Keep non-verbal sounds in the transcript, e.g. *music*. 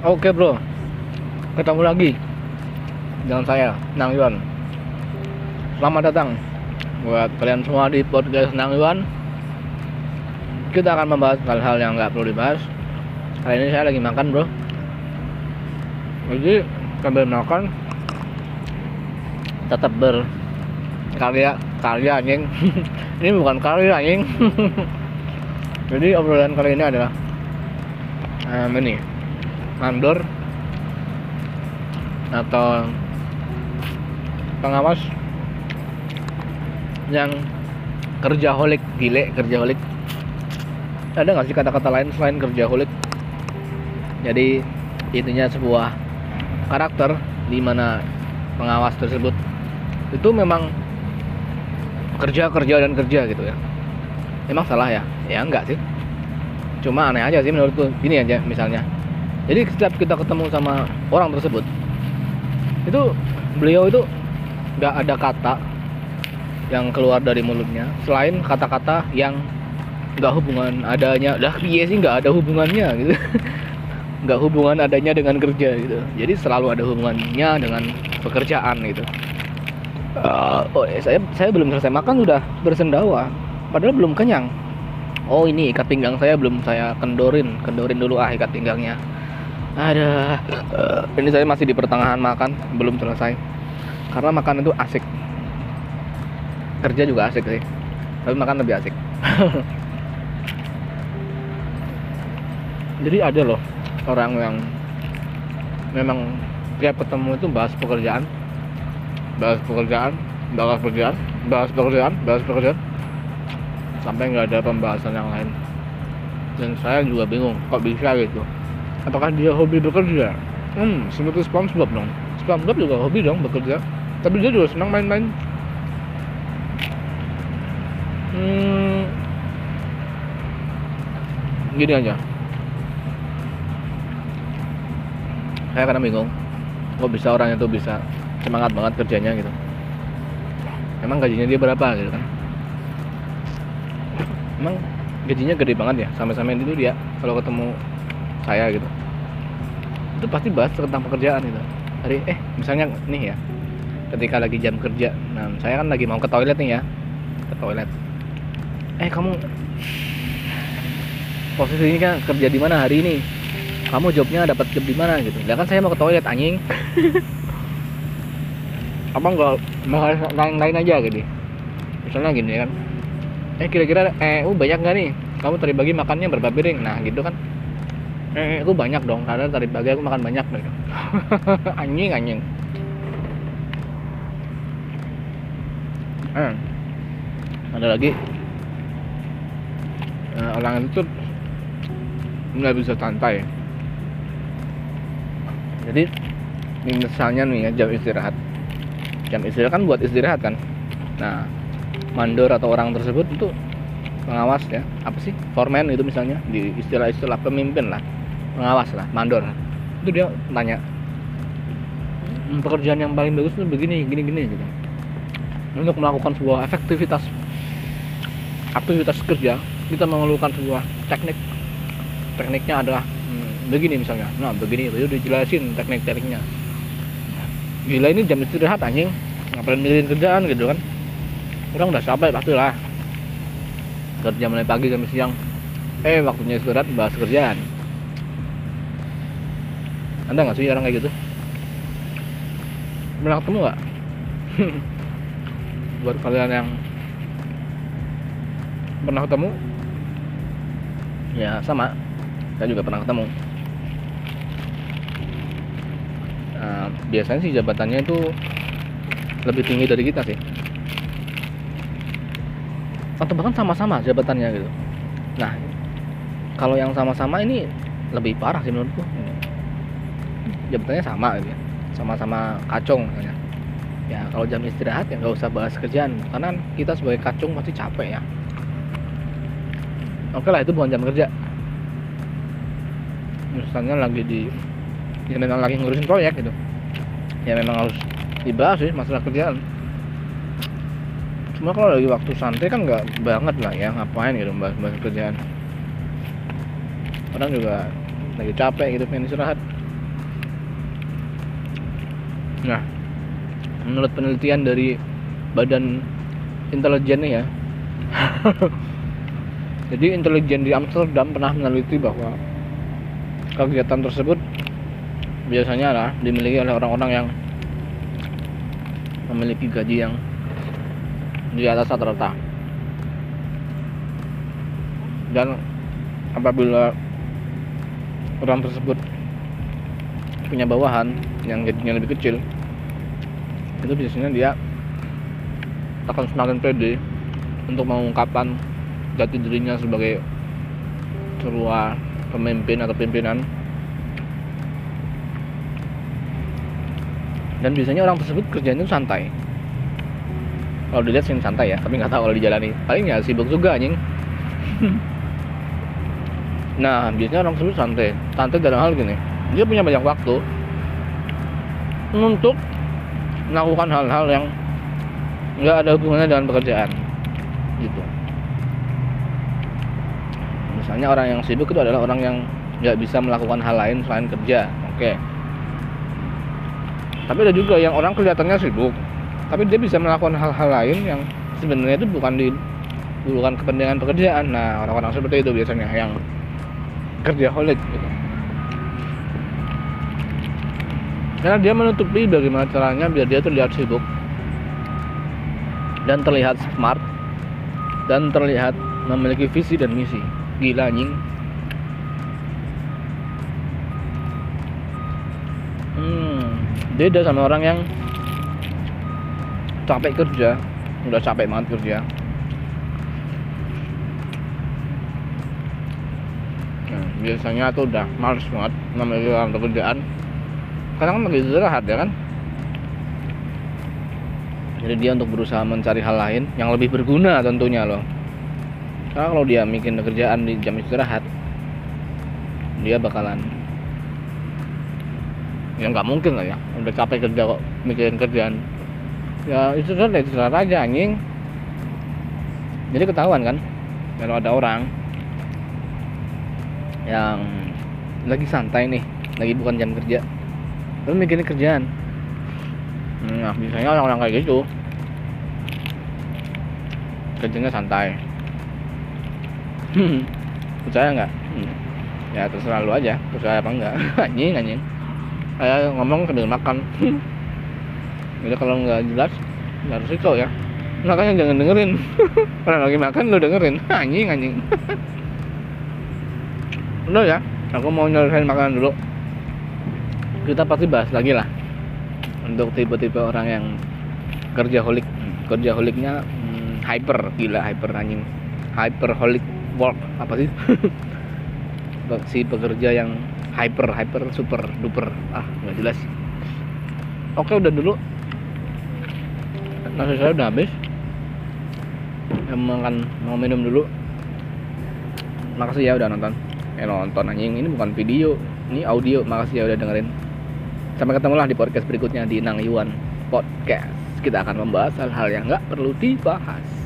Oke bro, ketemu lagi dengan saya Nang Yuan. Selamat datang buat kalian semua di podcast Nang Yuan. Kita akan membahas hal-hal yang nggak perlu dibahas. Kali ini saya lagi makan bro. Jadi sambil makan tetap berkarya karya anjing. *laughs* ini bukan karya anjing. *laughs* Jadi obrolan kali ini adalah um, mandor atau pengawas yang kerjaholik gile kerjaholik. Ada nggak sih kata-kata lain selain kerjaholik? Jadi intinya sebuah karakter di mana pengawas tersebut itu memang kerja kerja dan kerja gitu ya. Emang salah ya? Ya enggak sih. Cuma aneh aja sih menurutku. Gini aja misalnya jadi setiap kita ketemu sama orang tersebut itu beliau itu nggak ada kata yang keluar dari mulutnya selain kata-kata yang nggak hubungan adanya. Dah iya sih nggak ada hubungannya gitu. *laughs* Nggak hubungan adanya dengan kerja gitu. Jadi selalu ada hubungannya dengan pekerjaan gitu. Uh, oh eh, saya saya belum selesai makan sudah bersendawa. Padahal belum kenyang. Oh ini ikat pinggang saya belum saya kendorin. Kendorin dulu ah ikat pinggangnya ada. Uh, ini saya masih di pertengahan makan belum selesai. Karena makan itu asik. Kerja juga asik sih tapi makan lebih asik. Jadi ada loh orang yang memang tiap ketemu itu bahas pekerjaan bahas pekerjaan bahas pekerjaan bahas pekerjaan bahas pekerjaan sampai nggak ada pembahasan yang lain. Dan saya juga bingung kok bisa gitu apakah dia hobi bekerja? Hmm seperti SpongeBob dong. SpongeBob juga hobi dong bekerja. Tapi dia juga senang main-main. Hmm, gini aja. Saya kadang bingung. Kok bisa orang itu bisa semangat banget kerjanya gitu? Emang gajinya dia berapa gitu kan? Emang gajinya gede banget ya? Sampai-sampai itu dia. Kalau ketemu saya gitu. Itu pasti bahas tentang pekerjaan gitu hari eh misalnya nih ya ketika lagi jam kerja nah saya kan lagi mau ke toilet nih ya ke toilet. Eh kamu posisi ini kan kerja di mana hari ini? Kamu jobnya dapat job di mana gitu. Ya kan saya mau ke toilet anjing. *laughs* Apa enggak lain lain aja gitu misalnya gini kan. Eh kira-kira eh uh, banyak nggak nih? Kamu tadi bagi makannya berapa piring? Nah gitu kan eh aku banyak dong karena tadi pagi aku makan banyak gitu. *laughs* anjing anjing. Eh, ada lagi? Eh, orang itu nggak bisa santai. Jadi misalnya nih ya jam istirahat. Jam istirahat kan buat istirahat kan? Nah mandor atau orang tersebut itu pengawas ya. Apa sih? Foreman itu misalnya di istilah-istilah pemimpin lah pengawas lah mandor. Itu dia tanya "Hmm, pekerjaan yang paling bagus itu begini gini gini gitu. Untuk melakukan sebuah efektivitas aktivitas kerja kita memerlukan sebuah teknik. Tekniknya adalah hmm, begini misalnya. Nah begini itu dijelasin teknik-tekniknya. Gila ini jam istirahat anjing. Ngapain mikirin kerjaan gitu kan? Orang udah capek pasti lah kerja mulai pagi sampai siang. Eh waktunya istirahat bahas kerjaan anda nggak sih orang kayak gitu? Pernah ketemu nggak? *laughs* Buat kalian yang pernah ketemu? Ya sama. Saya juga pernah ketemu. Nah, biasanya sih jabatannya itu lebih tinggi dari kita sih. Atau bahkan sama-sama jabatannya gitu. Nah kalau yang sama-sama ini lebih parah sih menurutku jabatannya sama gitu ya. Sama-sama kacung misalnya ya kalau jam istirahat ya nggak usah bahas kerjaan karena kita sebagai kacung pasti capek ya. Oke lah itu bukan jam kerja. Misalnya lagi di ya memang lagi ngurusin proyek gitu. Ya memang harus dibahas sih masalah kerjaan. Cuma kalau lagi waktu santai kan nggak banget lah ya ngapain gitu bahas bahas kerjaan. Orang juga lagi capek gitu pengen istirahat nah menurut penelitian dari badan intelijen ya. *laughs* Jadi intelijen di Amsterdam pernah meneliti bahwa kegiatan tersebut biasanya lah dimiliki oleh orang-orang yang memiliki gaji yang di atas rata-rata. Dan apabila orang tersebut punya bawahan yang gajinya lebih kecil. Itu biasanya dia akan semakin pede untuk mengungkapkan jati dirinya sebagai sebuah pemimpin atau pimpinan. Dan biasanya orang tersebut kerjanya itu santai. Kalau dilihat sih santai ya tapi nggak tahu kalau dijalani. Paling ya sibuk juga anjing. *laughs* Nah biasanya orang tersebut santai. Santai dalam hal gini dia punya banyak waktu untuk melakukan hal-hal yang nggak ada hubungannya dengan pekerjaan gitu. Misalnya orang yang sibuk itu adalah orang yang nggak bisa melakukan hal lain selain kerja oke. Tapi ada juga yang orang kelihatannya sibuk tapi dia bisa melakukan hal-hal lain yang sebenarnya itu bukan di bukan kepentingan pekerjaan. Nah orang-orang seperti itu biasanya yang kerja holik gitu karena dia menutupi bagaimana caranya biar dia terlihat sibuk. Dan terlihat smart. Dan terlihat memiliki visi dan misi. Gila anjing. Hmm, beda sama orang yang capek kerja. Udah capek banget kerja. Nah, biasanya tuh udah males banget namanya pekerjaan karena kan lagi istirahat ya kan? Jadi dia untuk berusaha mencari hal lain yang lebih berguna tentunya loh. Karena kalau dia bikin kerjaan di jam istirahat dia bakalan ya nggak mungkin lah ya. Udah capek kerja kok mikirin kerjaan. Ya istirahat ya istirahat aja anjing. Jadi ketahuan kan kalau ada orang yang lagi santai nih lagi bukan jam kerja tapi mikirin kerjaan? Nah biasanya orang-orang kayak gitu. Kerjanya santai. Percaya nggak? Hmm. ya terserah lu aja. Percaya apa enggak *laughs* anjing anjing. Kayak ngomong sambil makan. Jadi kalau nggak jelas nggak risiko ya. Makanya jangan dengerin. *laughs* Orang lagi makan lu dengerin. *laughs* Anjing anjing. Udah ya aku mau nyelesain makanan dulu kita pasti bahas lagi lah. Untuk tipe-tipe orang yang kerjaholic kerjaholiknya hmm, hyper. Gila hyper anjing. Hyperholic work apa sih? *laughs* Si pekerja yang hyper hyper super duper. Ah nggak jelas. Oke udah dulu. Nasi saya udah habis. Emang kan mau minum dulu. Makasih ya udah nonton. Eh nonton anjing. Ini bukan video. Ini audio. Makasih ya udah dengerin sampai ketemu lah di podcast berikutnya di Nang Yuan Podcast. Kita akan membahas hal-hal yang nggak perlu dibahas